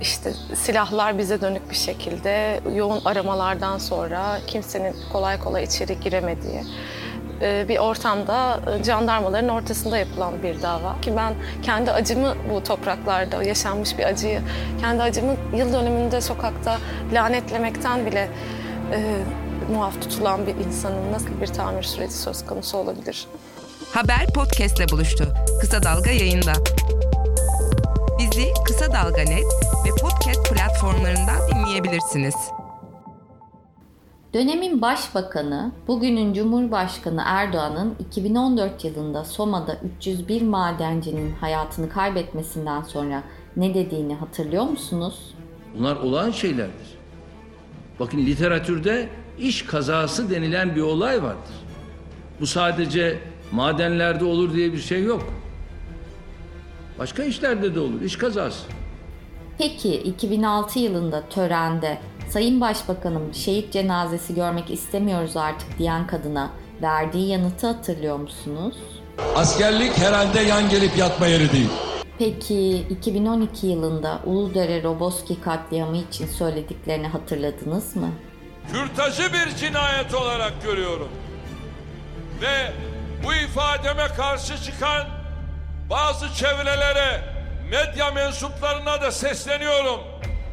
işte silahlar bize dönük bir şekilde yoğun aramalardan sonra kimsenin kolay kolay içeri giremediği e, bir ortamda e, jandarmaların ortasında yapılan bir dava. Ki ben kendi acımı bu topraklarda yaşanmış bir acıyı, kendi acımı yıl dönümünde sokakta lanetlemekten bile e, muaf tutulan bir insanın nasıl bir tamir süreci söz konusu olabilir? Haber podcastle buluştu. Kısa Dalga yayında. Bizi Kısa Dalga Net ve podcast platformlarından dinleyebilirsiniz. Dönemin Başbakanı, bugünün Cumhurbaşkanı Erdoğan'ın 2014 yılında Soma'da 301 madencinin hayatını kaybetmesinden sonra ne dediğini hatırlıyor musunuz? Bunlar olağan şeylerdir. Bakın literatürde iş kazası denilen bir olay vardır. Bu sadece madenlerde olur diye bir şey yok. Başka işlerde de olur, iş kazası. Peki 2006 yılında törende Sayın Başbakanım şehit cenazesi görmek istemiyoruz artık diyen kadına verdiği yanıtı hatırlıyor musunuz? Askerlik herhalde yan gelip yatma yeri değil. Peki 2012 yılında Uludere Roboski katliamı için söylediklerini hatırladınız mı? Kürtajı bir cinayet olarak görüyorum. Ve bu ifademe karşı çıkan bazı çevrelere, medya mensuplarına da sesleniyorum.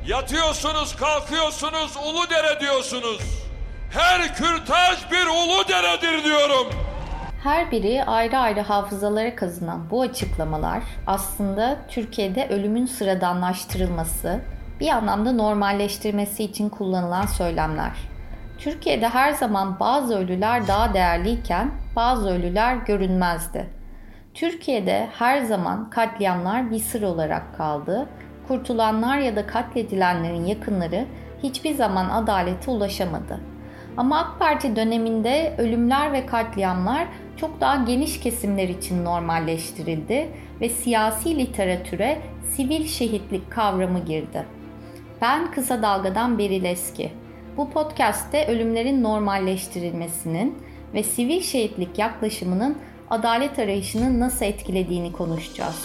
Yatıyorsunuz, kalkıyorsunuz, ulu dere diyorsunuz. Her kürtaj bir ulu deredir diyorum. Her biri ayrı ayrı hafızalara kazınan bu açıklamalar aslında Türkiye'de ölümün sıradanlaştırılması, bir anlamda normalleştirmesi için kullanılan söylemler. Türkiye'de her zaman bazı ölüler daha değerliyken bazı ölüler görünmezdi. Türkiye'de her zaman katliamlar bir sır olarak kaldı. Kurtulanlar ya da katledilenlerin yakınları hiçbir zaman adalete ulaşamadı. Ama AK Parti döneminde ölümler ve katliamlar çok daha geniş kesimler için normalleştirildi ve siyasi literatüre sivil şehitlik kavramı girdi. Ben Kısa Dalga'dan Beril Eski. Bu podcast'te ölümlerin normalleştirilmesinin ve sivil şehitlik yaklaşımının adalet arayışını nasıl etkilediğini konuşacağız.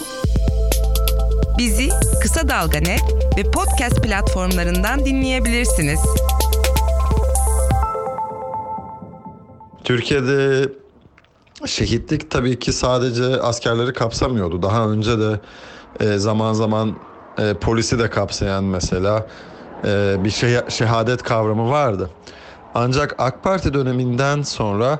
Bizi Kısa Dalga Net ve podcast platformlarından dinleyebilirsiniz. Türkiye'de şehitlik tabii ki sadece askerleri kapsamıyordu. Daha önce de e, zaman zaman e, polisi de kapsayan mesela e, bir şey, şehadet kavramı vardı. Ancak AK Parti döneminden sonra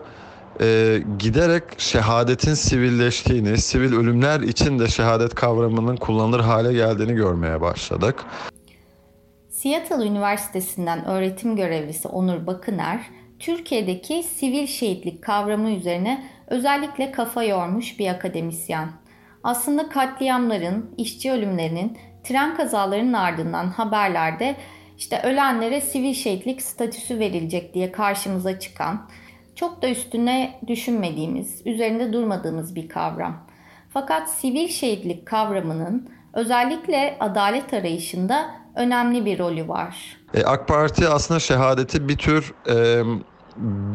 e, giderek şehadetin sivilleştiğini, sivil ölümler için de şehadet kavramının kullanılır hale geldiğini görmeye başladık. Seattle Üniversitesi'nden öğretim görevlisi Onur Bakıner, Türkiye'deki sivil şehitlik kavramı üzerine özellikle kafa yormuş bir akademisyen. Aslında katliamların, işçi ölümlerinin, tren kazalarının ardından haberlerde işte ölenlere sivil şehitlik statüsü verilecek diye karşımıza çıkan, çok da üstüne düşünmediğimiz, üzerinde durmadığımız bir kavram. Fakat sivil şehitlik kavramının özellikle adalet arayışında önemli bir rolü var. E, AK Parti aslında şehadeti bir tür e,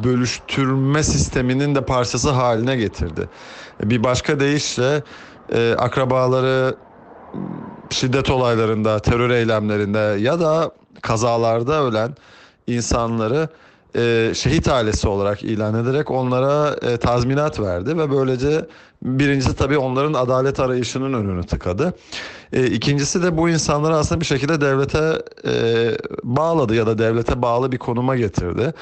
bölüştürme sisteminin de parçası haline getirdi. Bir başka deyişle e, akrabaları şiddet olaylarında, terör eylemlerinde ya da kazalarda ölen insanları e, şehit ailesi olarak ilan ederek onlara e, tazminat verdi ve böylece birincisi tabii onların adalet arayışının önünü tıkadı. E, ikincisi de bu insanları aslında bir şekilde devlete e, bağladı ya da devlete bağlı bir konuma getirdi.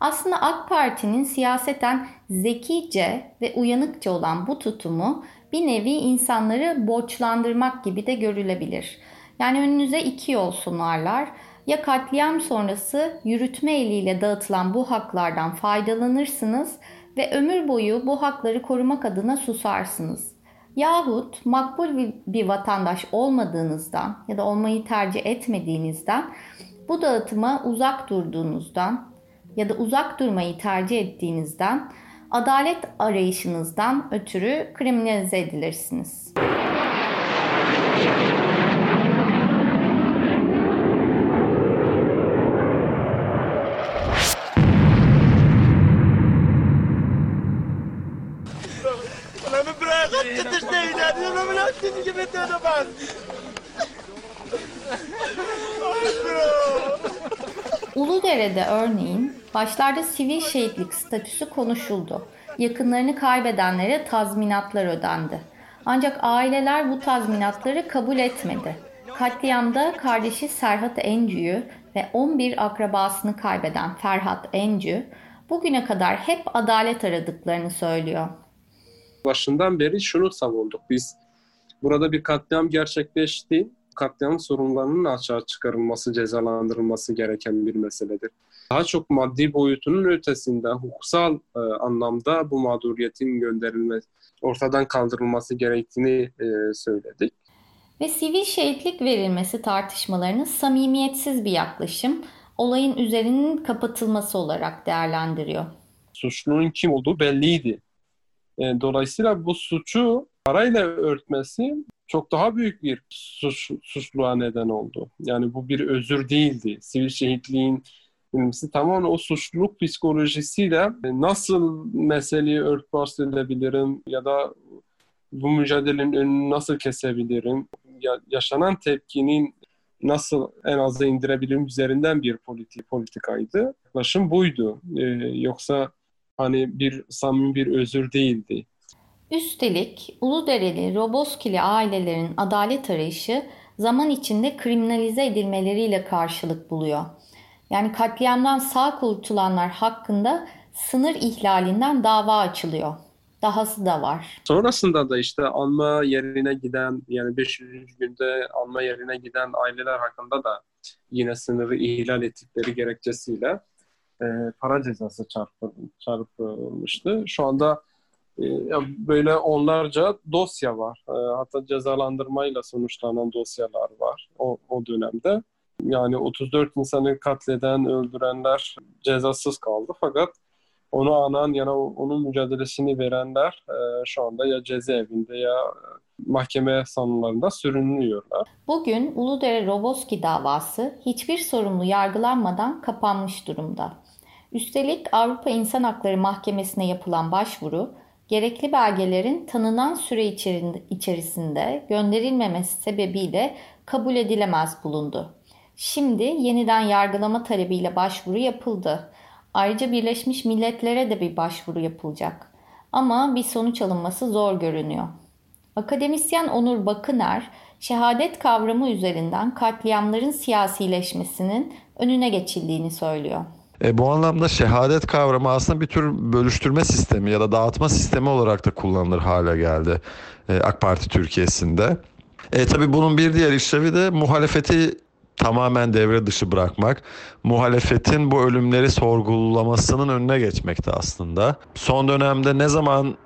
Aslında AK Parti'nin siyaseten zekice ve uyanıkça olan bu tutumu bir nevi insanları borçlandırmak gibi de görülebilir. Yani önünüze iki yol sunarlar. Ya katliam sonrası yürütme eliyle dağıtılan bu haklardan faydalanırsınız ve ömür boyu bu hakları korumak adına susarsınız. Yahut makbul bir vatandaş olmadığınızdan ya da olmayı tercih etmediğinizden bu dağıtıma uzak durduğunuzdan ya da uzak durmayı tercih ettiğinizden adalet arayışınızdan ötürü kriminalize edilirsiniz. Kıtır teyzen, yolumun açtığını gibi dönemez. Uludere'de örneğin başlarda sivil şehitlik statüsü konuşuldu. Yakınlarını kaybedenlere tazminatlar ödendi. Ancak aileler bu tazminatları kabul etmedi. Katliamda kardeşi Serhat Encü'yü ve 11 akrabasını kaybeden Ferhat Encü, bugüne kadar hep adalet aradıklarını söylüyor. Başından beri şunu savunduk biz. Burada bir katliam gerçekleşti. Katliam sorunlarının açığa çıkarılması, cezalandırılması gereken bir meseledir. Daha çok maddi boyutunun ötesinde hukuksal e, anlamda bu mağduriyetin gönderilmesi, ortadan kaldırılması gerektiğini e, söyledik. Ve sivil şehitlik verilmesi tartışmalarını samimiyetsiz bir yaklaşım, olayın üzerinin kapatılması olarak değerlendiriyor. Suçlunun kim olduğu belliydi. E, dolayısıyla bu suçu parayla örtmesi çok daha büyük bir suç, suçluğa neden oldu. Yani bu bir özür değildi. Sivil şehitliğin bilmesi tamamen o suçluluk psikolojisiyle nasıl meseleyi örtbas edebilirim ya da bu mücadelenin önünü nasıl kesebilirim, ya, yaşanan tepkinin nasıl en aza indirebilirim üzerinden bir politik politikaydı. Yaklaşım buydu. Ee, yoksa hani bir samimi bir özür değildi. Üstelik Uludereli, Roboskili ailelerin adalet arayışı zaman içinde kriminalize edilmeleriyle karşılık buluyor. Yani katliamdan sağ kurtulanlar hakkında sınır ihlalinden dava açılıyor. Dahası da var. Sonrasında da işte anma yerine giden yani 500. günde anma yerine giden aileler hakkında da yine sınırı ihlal ettikleri gerekçesiyle e, para cezası çarpı, çarpılmıştı. Şu anda e, böyle onlarca dosya var. E, hatta cezalandırmayla sonuçlanan dosyalar var o, o dönemde. Yani 34 insanı katleden, öldürenler cezasız kaldı. Fakat onu anan ya da onun mücadelesini verenler e, şu anda ya cezaevinde ya mahkeme sanımlarında sürünüyorlar. Bugün Uludere Roboski davası hiçbir sorumlu yargılanmadan kapanmış durumda. Üstelik Avrupa İnsan Hakları Mahkemesi'ne yapılan başvuru, gerekli belgelerin tanınan süre içerisinde gönderilmemesi sebebiyle kabul edilemez bulundu. Şimdi yeniden yargılama talebiyle başvuru yapıldı. Ayrıca Birleşmiş Milletler'e de bir başvuru yapılacak. Ama bir sonuç alınması zor görünüyor. Akademisyen Onur Bakıner, şehadet kavramı üzerinden katliamların siyasileşmesinin önüne geçildiğini söylüyor. E, bu anlamda şehadet kavramı aslında bir tür bölüştürme sistemi ya da dağıtma sistemi olarak da kullanılır hale geldi e, AK Parti Türkiye'sinde. E, tabii bunun bir diğer işlevi de muhalefeti tamamen devre dışı bırakmak, muhalefetin bu ölümleri sorgulamasının önüne geçmekte aslında. Son dönemde ne zaman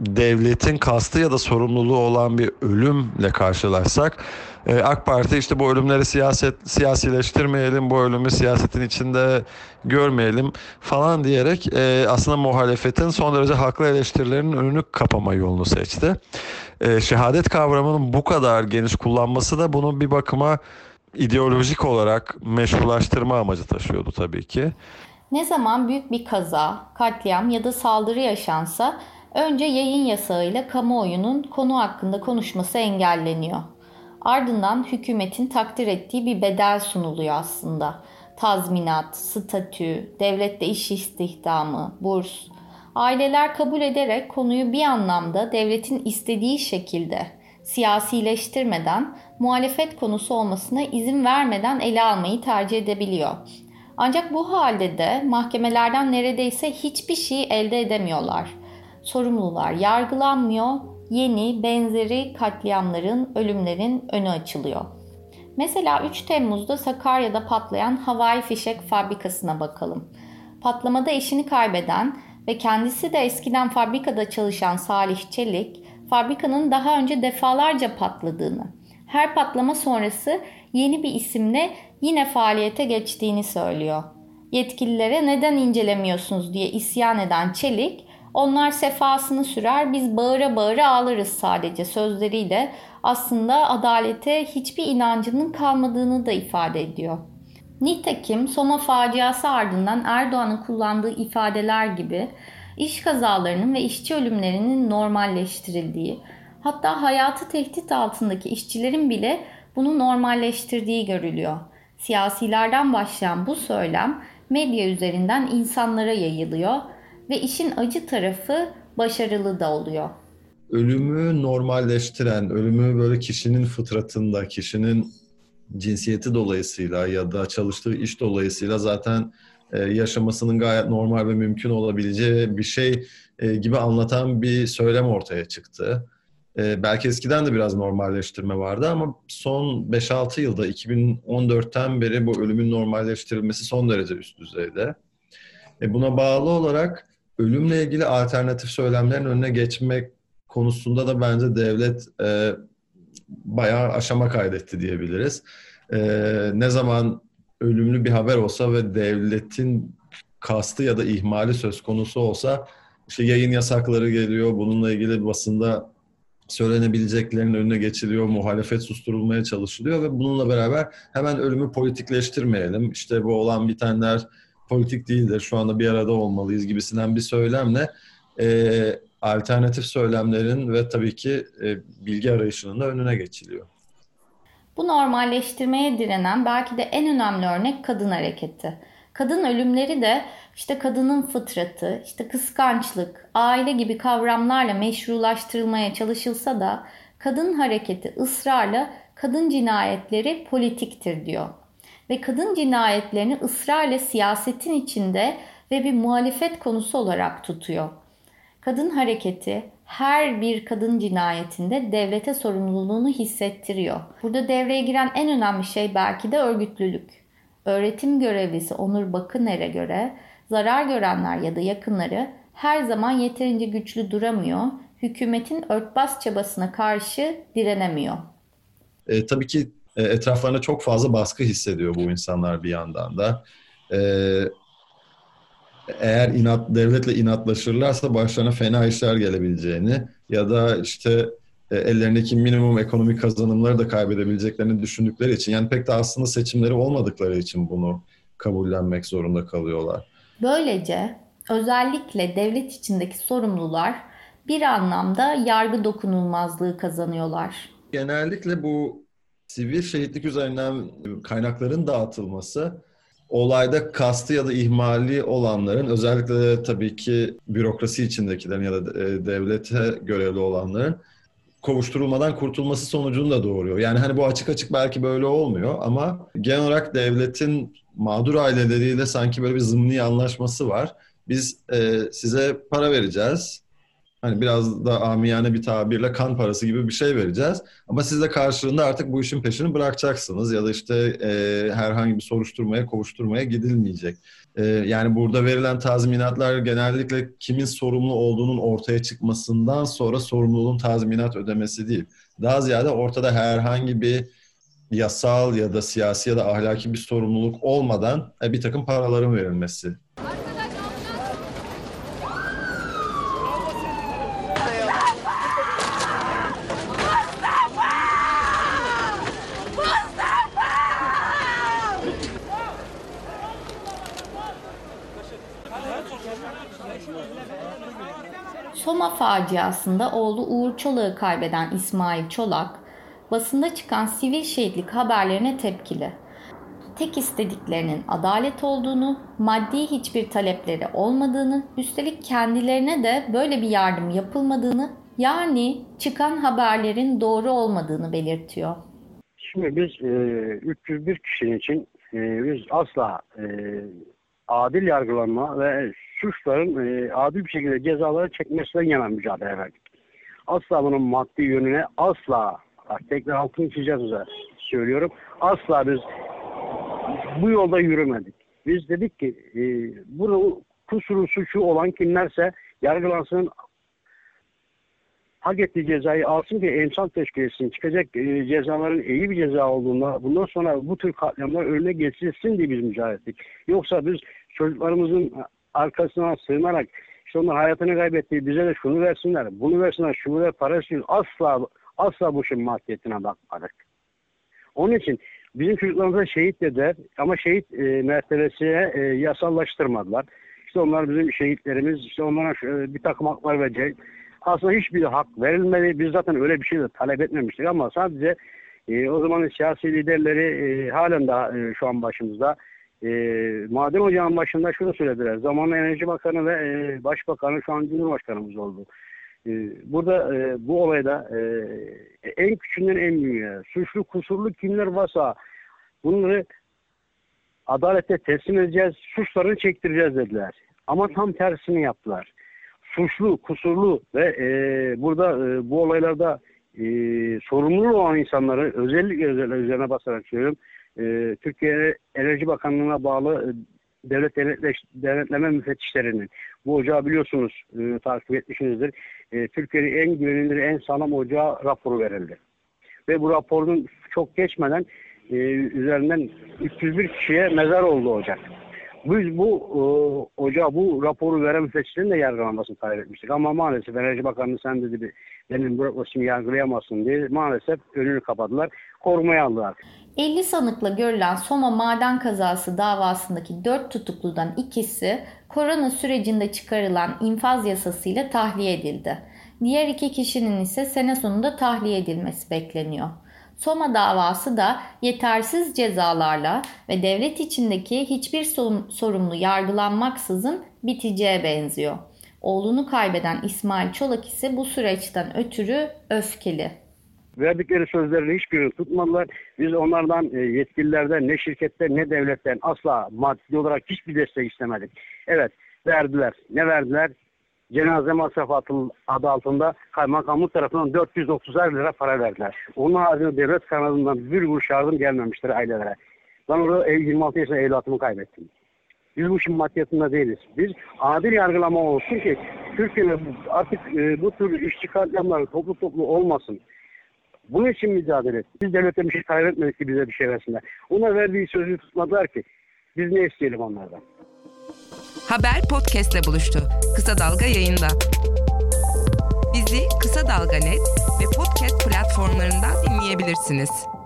devletin kastı ya da sorumluluğu olan bir ölümle karşılaşsak e, AK Parti işte bu ölümleri siyaset siyasileştirmeyelim, bu ölümü siyasetin içinde görmeyelim falan diyerek e, aslında muhalefetin son derece haklı eleştirilerinin önünü kapama yolunu seçti. E, şehadet kavramının bu kadar geniş kullanması da bunu bir bakıma ideolojik olarak meşrulaştırma amacı taşıyordu tabii ki. Ne zaman büyük bir kaza, katliam ya da saldırı yaşansa önce yayın yasağıyla kamuoyunun konu hakkında konuşması engelleniyor. Ardından hükümetin takdir ettiği bir bedel sunuluyor aslında. Tazminat, statü, devlette iş istihdamı, burs. Aileler kabul ederek konuyu bir anlamda devletin istediği şekilde siyasileştirmeden, muhalefet konusu olmasına izin vermeden ele almayı tercih edebiliyor. Ancak bu halde de mahkemelerden neredeyse hiçbir şey elde edemiyorlar. Sorumlular yargılanmıyor, yeni benzeri katliamların, ölümlerin önü açılıyor. Mesela 3 Temmuz'da Sakarya'da patlayan havai fişek fabrikasına bakalım. Patlamada eşini kaybeden ve kendisi de eskiden fabrikada çalışan Salih Çelik, fabrikanın daha önce defalarca patladığını, her patlama sonrası yeni bir isimle yine faaliyete geçtiğini söylüyor. Yetkililere neden incelemiyorsunuz diye isyan eden Çelik, onlar sefasını sürer biz bağıra bağıra ağlarız sadece sözleriyle aslında adalete hiçbir inancının kalmadığını da ifade ediyor. Nitekim Soma faciası ardından Erdoğan'ın kullandığı ifadeler gibi iş kazalarının ve işçi ölümlerinin normalleştirildiği, hatta hayatı tehdit altındaki işçilerin bile bunu normalleştirdiği görülüyor. Siyasilerden başlayan bu söylem medya üzerinden insanlara yayılıyor ve işin acı tarafı başarılı da oluyor. Ölümü normalleştiren, ölümü böyle kişinin fıtratında, kişinin cinsiyeti dolayısıyla ya da çalıştığı iş dolayısıyla zaten e, yaşamasının gayet normal ve mümkün olabileceği bir şey e, gibi anlatan bir söylem ortaya çıktı. E, belki eskiden de biraz normalleştirme vardı ama son 5-6 yılda 2014'ten beri bu ölümün normalleştirilmesi son derece üst düzeyde. Buna bağlı olarak ölümle ilgili alternatif söylemlerin önüne geçmek konusunda da bence devlet e, bayağı aşama kaydetti diyebiliriz. E, ne zaman ölümlü bir haber olsa ve devletin kastı ya da ihmali söz konusu olsa işte yayın yasakları geliyor. Bununla ilgili basında söylenebileceklerin önüne geçiliyor, muhalefet susturulmaya çalışılıyor ve bununla beraber hemen ölümü politikleştirmeyelim. İşte bu olan bitenler politik değildir, şu anda bir arada olmalıyız gibisinden bir söylemle e, alternatif söylemlerin ve tabii ki e, bilgi arayışının da önüne geçiliyor. Bu normalleştirmeye direnen belki de en önemli örnek kadın hareketi. Kadın ölümleri de işte kadının fıtratı, işte kıskançlık, aile gibi kavramlarla meşrulaştırılmaya çalışılsa da kadın hareketi ısrarla kadın cinayetleri politiktir diyor. Ve kadın cinayetlerini ısrarla siyasetin içinde ve bir muhalefet konusu olarak tutuyor. Kadın hareketi her bir kadın cinayetinde devlete sorumluluğunu hissettiriyor. Burada devreye giren en önemli şey belki de örgütlülük. Öğretim görevlisi Onur Bakıner'e göre zarar görenler ya da yakınları her zaman yeterince güçlü duramıyor, hükümetin örtbas çabasına karşı direnemiyor. E, tabii ki e, etraflarına çok fazla baskı hissediyor bu insanlar bir yandan da. E, eğer inat devletle inatlaşırlarsa başlarına fena işler gelebileceğini ya da işte e, ellerindeki minimum ekonomik kazanımları da kaybedebileceklerini düşündükleri için yani pek de aslında seçimleri olmadıkları için bunu kabullenmek zorunda kalıyorlar. Böylece özellikle devlet içindeki sorumlular bir anlamda yargı dokunulmazlığı kazanıyorlar. Genellikle bu sivil şehitlik üzerinden kaynakların dağıtılması olayda kastı ya da ihmali olanların özellikle de tabii ki bürokrasi içindekilerin ya da e, devlete görevli olanların kovuşturulmadan kurtulması sonucunu da doğuruyor. Yani hani bu açık açık belki böyle olmuyor ama genel olarak devletin mağdur aileleriyle sanki böyle bir zımni anlaşması var. Biz e, size para vereceğiz. Hani biraz da amiyane bir tabirle kan parası gibi bir şey vereceğiz. Ama siz de karşılığında artık bu işin peşini bırakacaksınız. Ya da işte e, herhangi bir soruşturmaya, kovuşturmaya gidilmeyecek. E, yani burada verilen tazminatlar genellikle kimin sorumlu olduğunun ortaya çıkmasından sonra sorumluluğun tazminat ödemesi değil. Daha ziyade ortada herhangi bir yasal ya da siyasi ya da ahlaki bir sorumluluk olmadan e, bir takım paraların verilmesi Soma faciasında oğlu Uğur Çolak'ı kaybeden İsmail Çolak, basında çıkan sivil şehitlik haberlerine tepkili. Tek istediklerinin adalet olduğunu, maddi hiçbir talepleri olmadığını, üstelik kendilerine de böyle bir yardım yapılmadığını, yani çıkan haberlerin doğru olmadığını belirtiyor. Şimdi biz e, 301 kişinin için e, biz asla e, adil yargılanma ve suçların e, adil bir şekilde cezaları çekmesinden yana mücadele verdik. Asla bunun maddi yönüne asla bak tekrar altını çizeceğiz söylüyorum. Asla biz bu yolda yürümedik. Biz dedik ki e, bunu kusuru suçu olan kimlerse yargılansın hak ettiği cezayı alsın ki emsal teşkil. Çıkacak e, cezaların iyi bir ceza olduğunda bundan sonra bu tür katliamlar önüne geçilsin diye biz mücadele ettik. Yoksa biz çocuklarımızın arkasına sığınarak işte onlar hayatını kaybetti bize de şunu versinler, bunu versinler, şunu ver, para istiyor. Asla, asla bu işin maddiyetine bakmadık. Onun için bizim çocuklarımıza şehit dediler ama şehit e, mertebesine e, yasallaştırmadılar. İşte onlar bizim şehitlerimiz, işte onlara e, bir takım haklar verecek. Aslında hiçbir hak verilmedi. Biz zaten öyle bir şey de talep etmemiştik ama sadece E, o zamanın siyasi liderleri e, halen daha e, şu an başımızda. E, maden ocağının başında şunu söylediler. Zamanın Enerji Bakanı ve e, Başbakanı şu an Cumhurbaşkanımız oldu. E, burada e, bu olayda e, en küçüğünden en büyüğe suçlu kusurlu kimler varsa bunları adalete teslim edeceğiz, suçlarını çektireceğiz dediler. Ama tam tersini yaptılar. Suçlu, kusurlu ve e, burada e, bu olaylarda e, sorumlu olan insanları özellikle özel, üzerine basarak söylüyorum. E, Türkiye Enerji Bakanlığı'na bağlı e, devlet denetleş, denetleme müfettişlerinin bu ocağı biliyorsunuz e, takip etmişsinizdir. E, Türkiye'nin en güvenilir, en sağlam ocağı raporu verildi. Ve bu raporun çok geçmeden üzerinden 301 kişiye mezar oldu ocak. Biz bu e, ocağa bu raporu veren müfettişlerin de yargılanmasını talep etmiştik. Ama maalesef Enerji Bakanlığı sen dedi bir benim bürokrasimi yargılayamazsın diye maalesef önünü kapadılar. Korumaya aldılar. 50 sanıkla görülen Soma maden kazası davasındaki 4 tutukludan ikisi korona sürecinde çıkarılan infaz yasasıyla tahliye edildi. Diğer iki kişinin ise sene sonunda tahliye edilmesi bekleniyor. Soma davası da yetersiz cezalarla ve devlet içindeki hiçbir sorumlu yargılanmaksızın biteceğe benziyor. Oğlunu kaybeden İsmail Çolak ise bu süreçten ötürü öfkeli. Verdikleri sözlerini hiçbirini tutmadılar. Biz onlardan e, yetkililerden ne şirketten ne devletten asla maddi olarak hiçbir destek istemedik. Evet verdiler. Ne verdiler? Cenaze masrafı adı altında kaymakamlık tarafından 430 lira para verdiler. Onun haricinde devlet kanalından bir kuruş yardım gelmemiştir ailelere. Ben orada 26 yaşında evlatımı kaybettim. İşin maddiyatında değiliz. Biz adil yargılama olsun ki Türkiye'de artık e, bu tür işçi katliamları toplu toplu olmasın. Bunun için mücadele ettik. Biz devlete bir şey kaybetmedik ki bize bir şey versinler. Ona verdiği sözü tutmadılar ki. Biz ne isteyelim onlardan? Haber podcastle buluştu. Kısa Dalga yayında. Bizi Kısa Dalga Net ve podcast platformlarından dinleyebilirsiniz.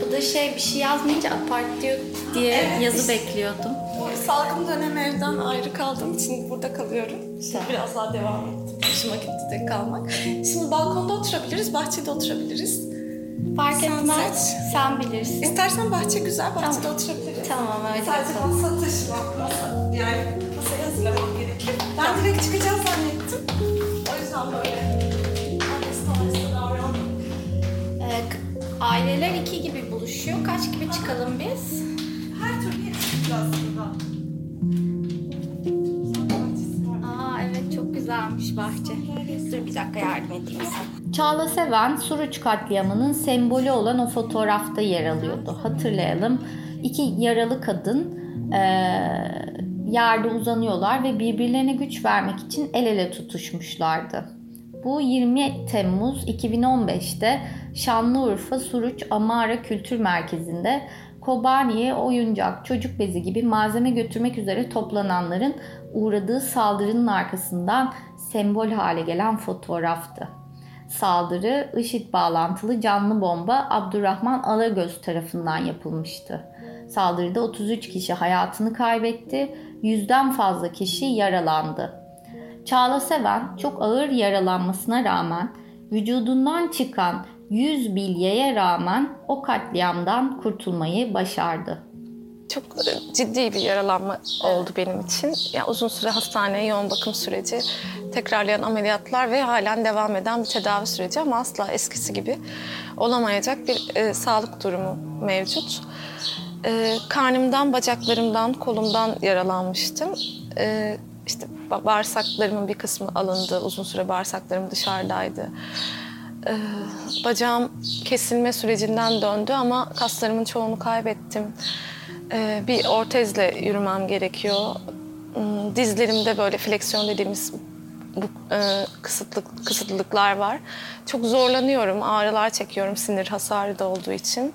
Değil. Kapıda şey bir şey yazmayınca apart diyor diye Evet, yazı işte. bekliyordum. Bu salgın dönemi evden ayrı kaldığım için burada kalıyorum. Şimdi biraz daha devam ettim. Hoşuma gitti de kalmak. Şimdi balkonda oturabiliriz, bahçede oturabiliriz. Fark Sen etmez. seç. Sen bilirsin. İstersen bahçe güzel, bahçede Tamam. oturabiliriz. Tamam öyle Sadece yapalım. masa taşımak, masa, yani masayı hazırlamam gerekiyor. Ben direkt çıkacağız zannettim. O yüzden böyle. Ee, aileler iki gibi buluşuyor. Kaç gibi çıkalım biz? Her türlü yetiştik aslında. Aa evet çok güzelmiş bahçe. Dur bir dakika yardım edeyim sana. Çağla Seven, Suruç katliamının sembolü olan o fotoğrafta yer alıyordu. Hatırlayalım. İki yaralı kadın eee, yerde uzanıyorlar ve birbirlerine güç vermek için el ele tutuşmuşlardı. Bu 20 Temmuz 2015'te Şanlıurfa Suruç Amara Kültür Merkezi'nde Kobaniye, oyuncak, çocuk bezi gibi malzeme götürmek üzere toplananların uğradığı saldırının arkasından sembol hale gelen fotoğraftı. Saldırı IŞİD bağlantılı canlı bomba Abdurrahman Alagöz tarafından yapılmıştı. Saldırıda 33 kişi hayatını kaybetti, yüzden fazla kişi yaralandı. Çağla Seven çok ağır yaralanmasına rağmen vücudundan çıkan 100 bilyeye rağmen o katliamdan kurtulmayı başardı. Çok ciddi bir yaralanma oldu benim için. Yani uzun süre hastaneye yoğun bakım süreci, tekrarlayan ameliyatlar ve halen devam eden bir tedavi süreci ama asla eskisi gibi olamayacak bir e, sağlık durumu mevcut. E, karnımdan, bacaklarımdan, kolumdan yaralanmıştım. E, bağırsaklarımın bir kısmı alındı, uzun süre bağırsaklarım dışarıdaydı. E, bacağım kesilme sürecinden döndü ama kaslarımın çoğunu kaybettim. Ee, bir ortezle yürümem gerekiyor. Hmm, Dizlerimde böyle fleksiyon dediğimiz bu e, kısıtlık, kısıtlılıklar var. Çok zorlanıyorum, ağrılar çekiyorum sinir hasarı da olduğu için.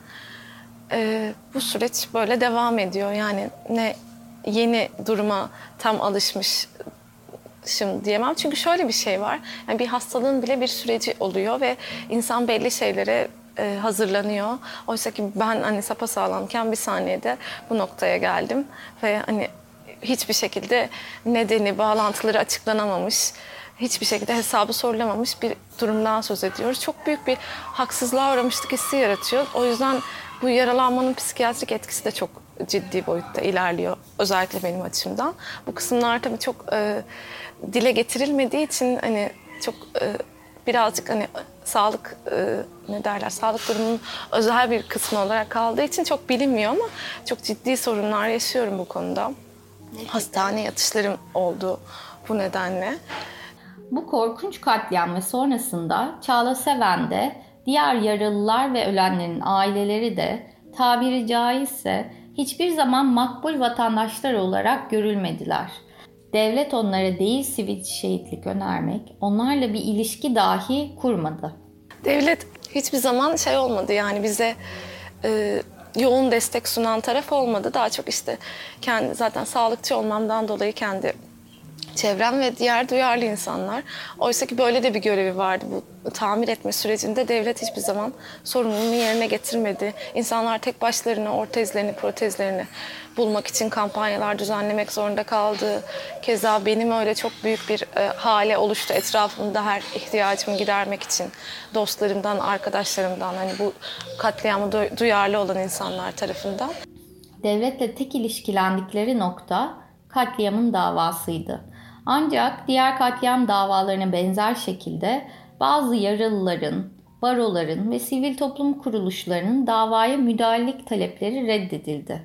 E, bu süreç böyle devam ediyor. Yani ne yeni duruma tam alışmış diyemem. Çünkü şöyle bir şey var. Yani bir hastalığın bile bir süreci oluyor ve insan belli şeylere e, hazırlanıyor. Oysa ki ben hani sapasağlamken bir saniyede bu noktaya geldim ve hani hiçbir şekilde nedeni, bağlantıları açıklanamamış, hiçbir şekilde hesabı sorulamamış bir durumdan söz ediyoruz. Çok büyük bir haksızlığa uğramışlık hissi yaratıyor. O yüzden bu yaralanmanın psikiyatrik etkisi de çok ciddi boyutta ilerliyor. Özellikle benim açımdan. Bu kısımlar tabii çok e, dile getirilmediği için hani çok e, birazcık hani sağlık e, ne derler sağlık durumunun özel bir kısmı olarak kaldığı için çok bilinmiyor ama çok ciddi sorunlar yaşıyorum bu konuda. Hastane yatışlarım oldu bu nedenle. Bu korkunç katliam ve sonrasında Çağla Seven de diğer yaralılar ve ölenlerin aileleri de tabiri caizse hiçbir zaman makbul vatandaşlar olarak görülmediler. Devlet onlara değil sivil şehitlik önermek, onlarla bir ilişki dahi kurmadı. Devlet hiçbir zaman şey olmadı yani bize e, yoğun destek sunan taraf olmadı. Daha çok işte kendi zaten sağlıkçı olmamdan dolayı kendi çevrem ve diğer duyarlı insanlar. Oysa ki böyle de bir görevi vardı bu tamir etme sürecinde devlet hiçbir zaman sorumluluğunu yerine getirmedi. İnsanlar tek başlarına ortezlerini, protezlerini bulmak için kampanyalar düzenlemek zorunda kaldı. Keza benim öyle çok büyük bir e, hale oluştu etrafımda her ihtiyacımı gidermek için. Dostlarımdan, arkadaşlarımdan hani bu katliamı duyarlı olan insanlar tarafından. Devletle tek ilişkilendikleri nokta katliamın davasıydı. Ancak diğer katliam davalarına benzer şekilde bazı yaralıların, baroların ve sivil toplum kuruluşlarının davaya müdahalelik talepleri reddedildi.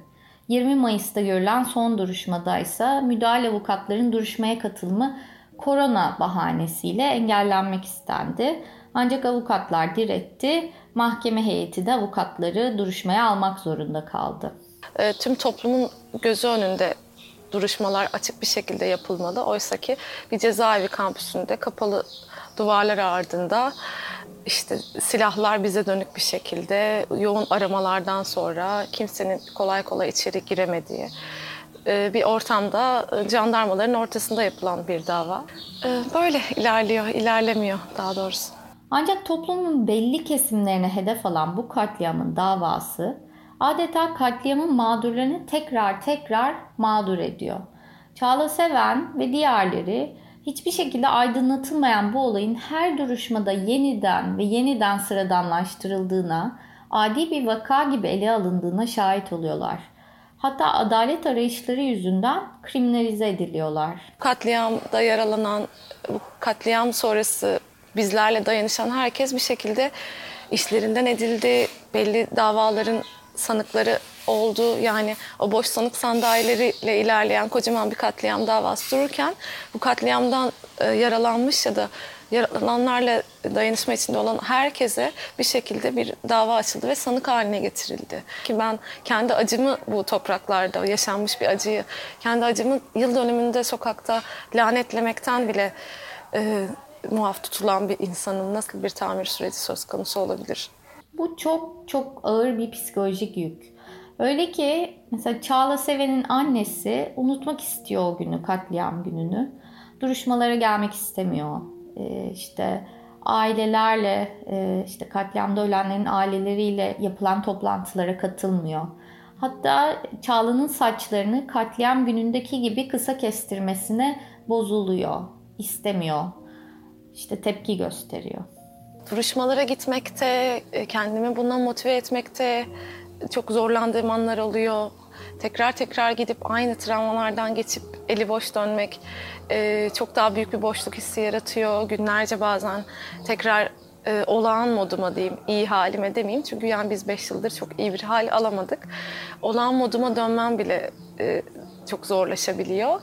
20 Mayıs'ta görülen son duruşmada ise müdahale avukatların duruşmaya katılımı korona bahanesiyle engellenmek istendi. Ancak avukatlar diretti. Mahkeme heyeti de avukatları duruşmaya almak zorunda kaldı. E, tüm toplumun gözü önünde duruşmalar açık bir şekilde yapılmalı. Oysa ki bir cezaevi kampüsünde kapalı duvarlar ardında işte silahlar bize dönük bir şekilde yoğun aramalardan sonra kimsenin kolay kolay içeri giremediği e, bir ortamda e, jandarmaların ortasında yapılan bir dava. E, böyle ilerliyor, ilerlemiyor daha doğrusu. Ancak toplumun belli kesimlerine hedef alan bu katliamın davası adeta katliamın mağdurlarını tekrar tekrar mağdur ediyor. Çağla Seven ve diğerleri hiçbir şekilde aydınlatılmayan bu olayın her duruşmada yeniden ve yeniden sıradanlaştırıldığına, adi bir vaka gibi ele alındığına şahit oluyorlar. Hatta adalet arayışları yüzünden kriminalize ediliyorlar. Katliamda yaralanan, katliam sonrası bizlerle dayanışan herkes bir şekilde işlerinden edildi. Belli davaların sanıkları oldu. Yani o boş sanık sandalyeleriyle ilerleyen kocaman bir katliam davası dururken bu katliamdan e, yaralanmış ya da yaralananlarla dayanışma içinde olan herkese bir şekilde bir dava açıldı ve sanık haline getirildi. Ki ben kendi acımı bu topraklarda yaşanmış bir acıyı, kendi acımı yıl dönümünde sokakta lanetlemekten bile e, muaf tutulan bir insanın nasıl bir tamir süreci söz konusu olabilir? Bu çok çok ağır bir psikolojik yük. Öyle ki mesela Çağla Seven'in annesi unutmak istiyor o günü, katliam gününü. Duruşmalara gelmek istemiyor. Ee, işte ailelerle, e, işte katliamda ölenlerin aileleriyle yapılan toplantılara katılmıyor. Hatta Çağla'nın saçlarını katliam günündeki gibi kısa kestirmesine bozuluyor, istemiyor. İşte tepki gösteriyor duruşmalara gitmekte, e, kendimi buna motive etmekte çok zorlandığım anlar oluyor. Tekrar tekrar gidip aynı travmalardan geçip eli boş dönmek e, çok daha büyük bir boşluk hissi yaratıyor. Günlerce bazen tekrar e, olağan moduma diyeyim, iyi halime demeyeyim. Çünkü yani biz beş yıldır çok iyi bir hal alamadık. Olağan moduma dönmem bile çok zorlaşabiliyor.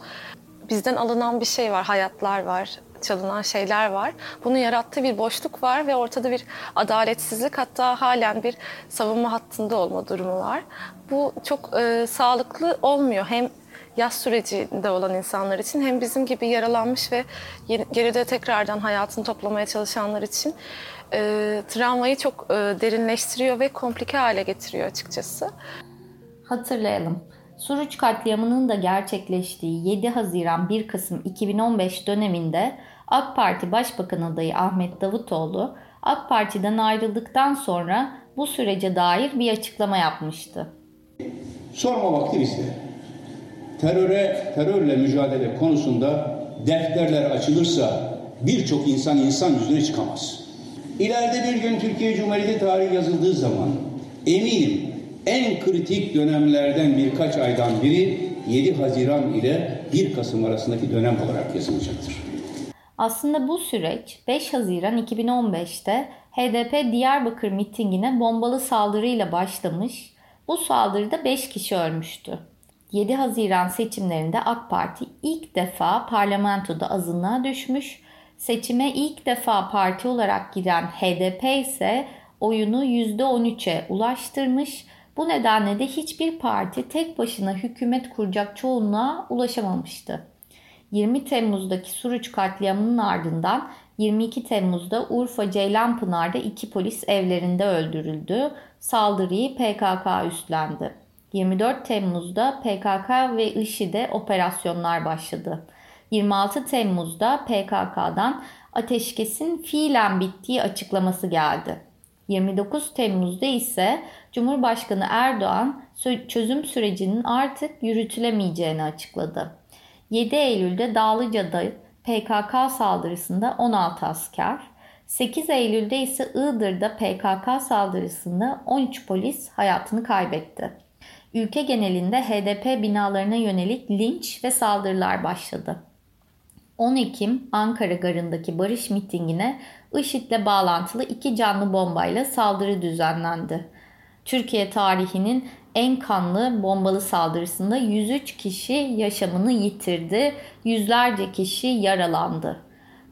Bizden alınan bir şey var, hayatlar var, çalınan şeyler var. Bunun yarattığı bir boşluk var ve ortada bir adaletsizlik hatta halen bir savunma hattında olma durumu var. Bu çok e, sağlıklı olmuyor. Hem yaz sürecinde olan insanlar için hem bizim gibi yaralanmış ve geride tekrardan hayatını toplamaya çalışanlar için e, travmayı çok e, derinleştiriyor ve komplike hale getiriyor açıkçası. Hatırlayalım. Suruç katliamının da gerçekleştiği 7 Haziran 1 Kasım 2015 döneminde AK Parti Başbakan adayı Ahmet Davutoğlu AK Parti'den ayrıldıktan sonra bu sürece dair bir açıklama yapmıştı. Sorma vakti bizde. Teröre, terörle mücadele konusunda defterler açılırsa birçok insan insan yüzüne çıkamaz. İleride bir gün Türkiye Cumhuriyeti tarihi yazıldığı zaman eminim en kritik dönemlerden birkaç aydan biri 7 Haziran ile 1 Kasım arasındaki dönem olarak yazılacaktır. Aslında bu süreç 5 Haziran 2015'te HDP Diyarbakır mitingine bombalı saldırıyla başlamış. Bu saldırıda 5 kişi ölmüştü. 7 Haziran seçimlerinde AK Parti ilk defa parlamentoda azınlığa düşmüş. Seçime ilk defa parti olarak giren HDP ise oyunu %13'e ulaştırmış. Bu nedenle de hiçbir parti tek başına hükümet kuracak çoğunluğa ulaşamamıştı. 20 Temmuz'daki Suruç katliamının ardından 22 Temmuz'da Urfa Ceylanpınar'da iki polis evlerinde öldürüldü. Saldırıyı PKK üstlendi. 24 Temmuz'da PKK ve IŞİD'e operasyonlar başladı. 26 Temmuz'da PKK'dan ateşkesin fiilen bittiği açıklaması geldi. 29 Temmuz'da ise Cumhurbaşkanı Erdoğan çözüm sürecinin artık yürütülemeyeceğini açıkladı. 7 Eylül'de Dağlıca'da PKK saldırısında 16 asker, 8 Eylül'de ise Iğdır'da PKK saldırısında 13 polis hayatını kaybetti. Ülke genelinde HDP binalarına yönelik linç ve saldırılar başladı. 10 Ekim Ankara Garı'ndaki barış mitingine IŞİD'le bağlantılı iki canlı bombayla saldırı düzenlendi. Türkiye tarihinin en kanlı bombalı saldırısında 103 kişi yaşamını yitirdi, yüzlerce kişi yaralandı.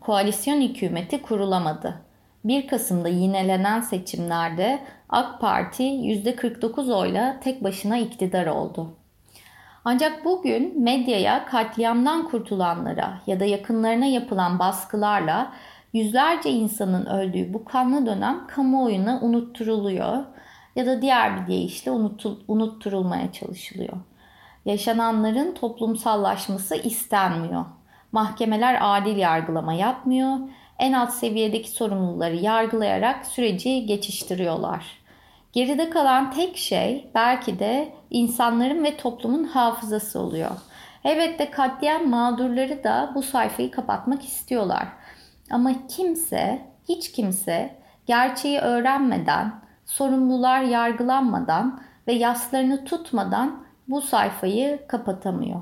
Koalisyon hükümeti kurulamadı. 1 Kasım'da yinelenen seçimlerde AK Parti %49 oyla tek başına iktidar oldu. Ancak bugün medyaya katliamdan kurtulanlara ya da yakınlarına yapılan baskılarla yüzlerce insanın öldüğü bu kanlı dönem kamuoyuna unutturuluyor ya da diğer bir deyişle unutturulmaya çalışılıyor. Yaşananların toplumsallaşması istenmiyor. Mahkemeler adil yargılama yapmıyor. En alt seviyedeki sorumluları yargılayarak süreci geçiştiriyorlar. Geride kalan tek şey belki de insanların ve toplumun hafızası oluyor. Evet de katliam mağdurları da bu sayfayı kapatmak istiyorlar. Ama kimse, hiç kimse gerçeği öğrenmeden, sorumlular yargılanmadan ve yaslarını tutmadan bu sayfayı kapatamıyor.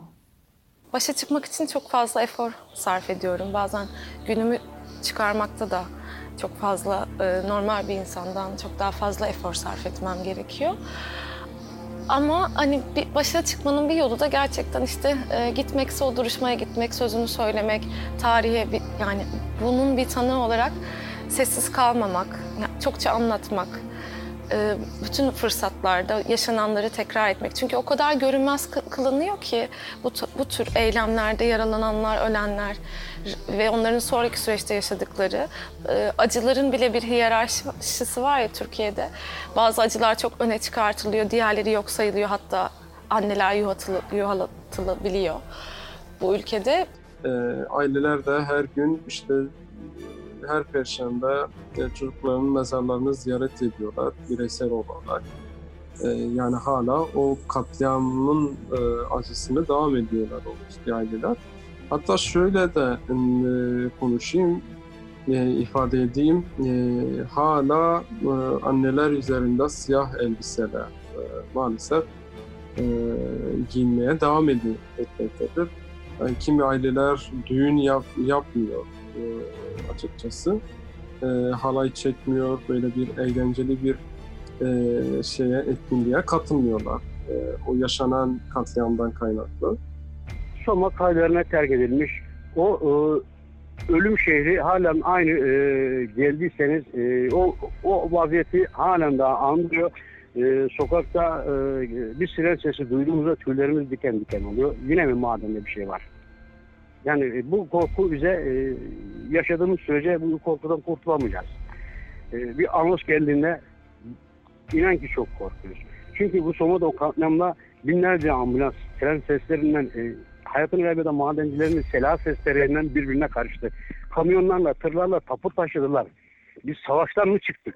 Başa çıkmak için çok fazla efor sarf ediyorum. Bazen günümü çıkarmakta da çok fazla e, normal bir insandan çok daha fazla efor sarf etmem gerekiyor. Ama hani bir başa çıkmanın bir yolu da gerçekten işte e, gitmekse o duruşmaya gitmek, sözünü söylemek, tarihe bir, yani bunun bir tanığı olarak sessiz kalmamak, çokça anlatmak, e, bütün fırsatlarda yaşananları tekrar etmek. Çünkü o kadar görünmez kılınıyor ki bu, bu tür eylemlerde yaralananlar, ölenler ve onların sonraki süreçte yaşadıkları e, acıların bile bir hiyerarşisi var ya Türkiye'de. Bazı acılar çok öne çıkartılıyor, diğerleri yok sayılıyor hatta anneler yuhatılı, yuhalatılabiliyor bu ülkede. E, aileler de her gün işte her perşembe e, çocukların mezarlarını ziyaret ediyorlar bireysel olarak. E, yani hala o katliamın e, acısını devam ediyorlar o aileler. Hatta şöyle de konuşayım, ifade edeyim. hala anneler üzerinde siyah elbiseler maalesef giyinmeye devam ediyor etmektedir. Yani kimi aileler düğün yap, yapmıyor açıkçası. E, halay çekmiyor, böyle bir eğlenceli bir e, şeye, etkinliğe katılmıyorlar. E, o yaşanan katliamdan kaynaklı. Soma kaylarına terk edilmiş. O e, ölüm şehri halen aynı e, geldiyseniz e, o, o vaziyeti halen daha andırıyor. e, sokakta e, bir siren sesi duyduğumuzda tüylerimiz diken diken oluyor. Yine mi madende bir şey var? Yani e, bu korku bize e, yaşadığımız sürece bu korkudan kurtulamayacağız. E, bir anons geldiğinde inan ki çok korkuyoruz. Çünkü bu Soma'da o katliamda binlerce ambulans tren seslerinden e, hayatını kaybeden madencilerin sela seslerinden birbirine karıştı. Kamyonlarla, tırlarla tapu taşıdılar. Biz savaştan mı çıktık?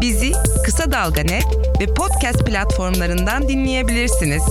Bizi Kısa Dalga Net ve podcast platformlarından dinleyebilirsiniz.